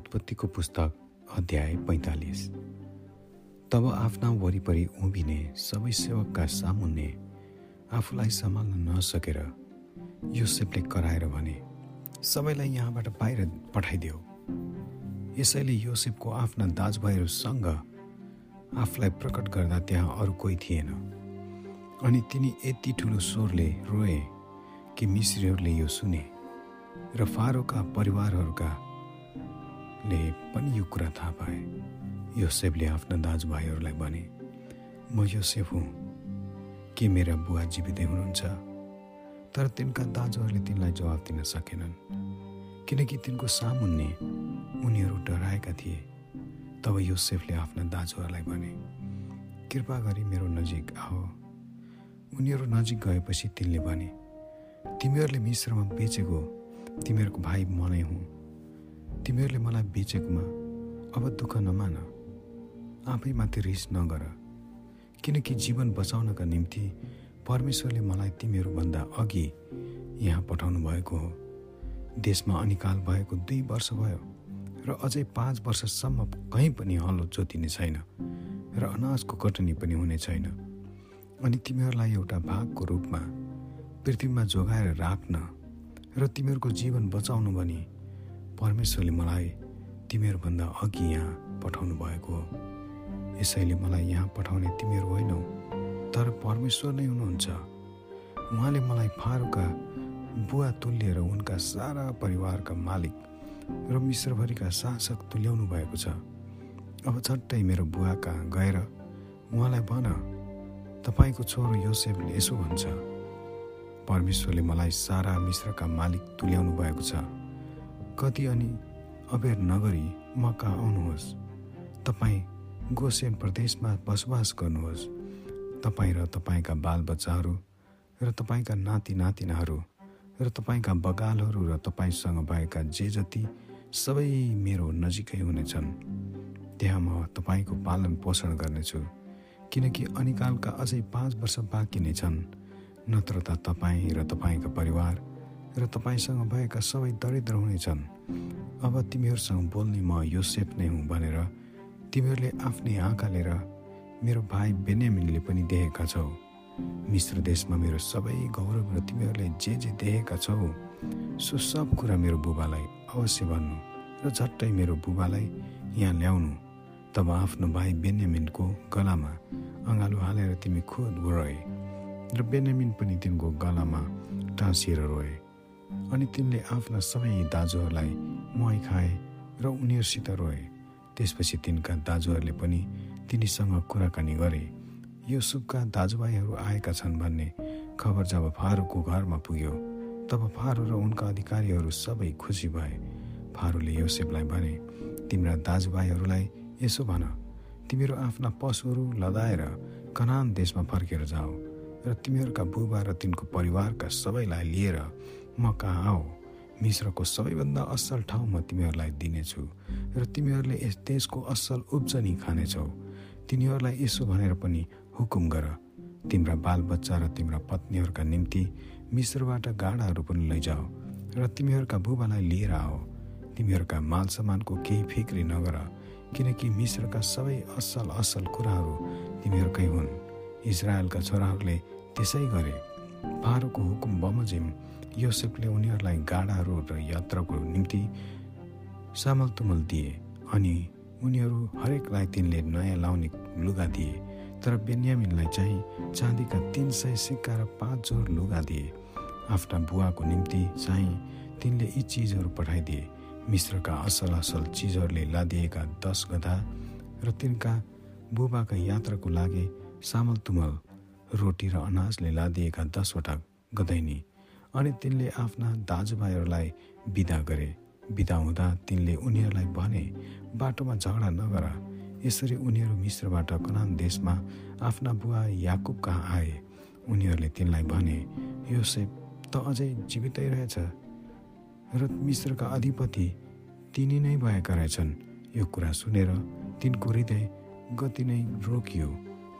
उत्पत्तिको पुस्तक अध्याय पैँतालिस। तब आफ्ना वरिपरि उभिने सबै सेवकका सामुन्ने आफूलाई सम्हाल्न नसकेर योसेफले कराएर भने सबैलाई यहाँबाट बाहिर पठाइदेऊ। यसैले योसेफको आफ्ना दाजुभाइहरूसँग आफूलाई प्रकट गर्दा त्यहाँ अरू कोही थिएन। अनि तिनी यति ठुलो स्वरले रोए कि मिश्रीहरूले यो सुने र फारोका परिवारहरूका ले पनि यो कुरा थाहा पाए। योसेफले आफ्ना दाजुभाइहरूलाई भने म योसेफ हुँ। के मेरा बुवा जीवितै हुनुहुन्छ? तर तिनका दाजुहरूले तिनलाई जवाब दिन सकेनन्। किनकि तिनको सामुन्ने उनीहरू डराएका थिए। तब योसेफले आफ्ना दाजुहरूलाई भने कृपा गरी मेरो नजिक आओ उनीहरू नजिक गएपछि तिनले भने तिमीहरूले मिश्रमा बेचेको तिमीहरूको भाइ म नै हुँ। तिमीहरूले मलाई बेचेकोमा अब दुःख नमान। आफैमाथि रिस नगर। किनकि जीवन बचाउनका निम्ति परमेश्वरले मलाई तिमीहरूभन्दा अघि यहाँ पठाउनु भएको हो। देशमा अनिकाल भएको दुई वर्ष भयो र अझै पाँच वर्षसम्म कहीँ पनि हलो जोतिने छैन र अनाजको कटनी पनि हुने छैन। अनि तिमीहरूलाई एउटा भागको रूपमा पृथ्वीमा जोगाएर राख्न र तिमीहरूको जीवन बचाउनु भने परमेश्वरले मलाई तिमीहरूभन्दा अघि यहाँ पठाउनु भएको हो। यसैले मलाई यहाँ पठाउने तिमीहरू होइनौ तर परमेश्वर नै हुनुहुन्छ। उहाँले मलाई फारूका बुवा तुल्य र उनका सारा परिवारका मालिक र मिश्रभरिका शासक तुल्याउनु भएको छ। अब झट्टै मेरो बुवा कहाँ गएर उहाँलाई भन। तपाईँको छोरो योसेफले यसो भन्छ। परमेश्वरले मलाई सारा मिश्रका मालिक तुल्याउनु भएको छ। कति अनि अबेर नगरी म कहाँ आउनुहोस्। तपाईँ गोसेन प्रदेशमा बसोबास गर्नुहोस्। तपाईँ र तपाईँका बालबच्चाहरू र तपाईँका नाति नातिनाहरू र तपाईँका बगालहरू र तपाईँसँग भएका जे जति सबै मेरो नजिकै हुनेछन्। त्यहाँ म तपाईँको पालन पोषण गर्नेछु किनकि अनिकालका अझै पाँच वर्ष बाँकी नै छन्। नत्र त तपाईँ र तपाईँका परिवार र तपाईँसँग भएका सबै दरिद्र हुनेछन्। अब तिमीहरूसँग बोल्ने म योसेफ नै हुँ भनेर तिमीहरूले आफ्नै आँखाले र मेरो भाइ बेन्यामिनले पनि देखेका छौ। मिश्र देशमा मेरो सबै गौरव र तिमीहरूले जे जे देखेका छौ सो सब कुरा मेरो बुबालाई अवश्य भन्नु र झट्टै मेरो बुबालाई यहाँ ल्याउनु। तब आफ्नो भाइ बेन्यामिनको गलामा अँगालो हालेर तिमी खुद रोए र बेन्यामिन पनि तिनको गलामा टाँसिएर रोए। अनि तिनले आफ्ना सबै दाजुहरूलाई मुहाई खाए र उनीहरूसित रोए। त्यसपछि तिनका दाजुहरूले पनि तिनीसँग कुराकानी गरे। यो सुपका दाजुभाइहरू आएका छन् भन्ने खबर जब फारूको घरमा पुग्यो तब फारू र उनका अधिकारीहरू सबै खुसी भए। फारूले योसेफलाई भने तिम्रा दाजुभाइहरूलाई यसो भन तिमीहरू आफ्ना पशुहरू लदाएर कनान देशमा फर्केर जाऊ र तिमीहरूका बुबा र तिनको परिवारका सबैलाई लिएर म कहाँ आऊ मिश्रको सबैभन्दा असल ठाउँ म तिमीहरूलाई दिनेछु र तिमीहरूले यस देशको असल उब्जनी खानेछौ। तिनीहरूलाई यसो भनेर पनि हुकुम गर। तिम्रा बालबच्चा र तिम्रा पत्नीहरूका निम्ति मिश्रबाट गाडाहरू पनि लैजाऊ र तिमीहरूका बुबालाई लिएर आऊ। तिमीहरूका माल सामानको केही फिक्री नगर किनकि मिश्रका सबै असल असल कुराहरू तिमीहरूकै हुन्। इजरायलका छोराहरूले त्यसै गरे। फारोको हुकुम बमोजिम योसेफले उनीहरूलाई गाडाहरू र यात्राको निम्ति सामल तुमल दिए अनि उनीहरू हरेकलाई तिनले नयाँ लाउने लुगा दिए। तर बेन्यामिनलाई चाहिँ चाँदीका तिन सय सिक्का र पाँच जोर लुगा दिए। आफ्ना बुवाको निम्ति चाहिँ तिनले यी चिजहरू पठाइदिए। मिश्रका असल असल चिजहरूले लादिएका दस गधा र तिनका बुबाका यात्राको लागि सामल तुमल रोटी र अनाजले लादिएका दसवटा गदैनी अनि तिनले आफ्ना दाजुभाइहरूलाई बिदा गरे। बिदा हुँदा तिनले उनीहरूलाई भने बाटोमा झगडा नगर। यसरी उनीहरू मिश्रबाट कनान देशमा आफ्ना बुवा याकुब कहाँ आए? उनीहरूले तिनलाई भने योसेफ त अझै जीवितै रहेछ। र मिश्रका अधिपति तिनी नै भएका रहेछन्। यो कुरा सुनेर तिनको हृदय गति नै रोकियो।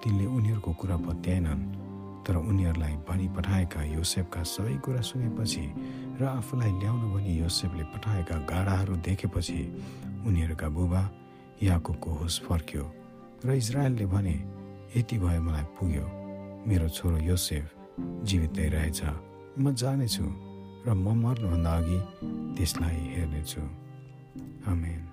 तिनले उनीहरूको कुरा पत्याएनन्। तर उनीहरूलाई भनी पठाएका योसेफका सबै कुरा सुनेपछि र आफूलाई ल्याउनु भनी योसेफले पठाएका गाडाहरू देखेपछि उनीहरूका बुबा याकुबको होस फर्क्यो र इजरायलले भने यति भयो मलाई पुग्यो। मेरो छोरो योसेफ जीवितै रहेछ। म जानेछु र म मर्नुभन्दा अघि त्यसलाई हेर्नेछु। आमेन।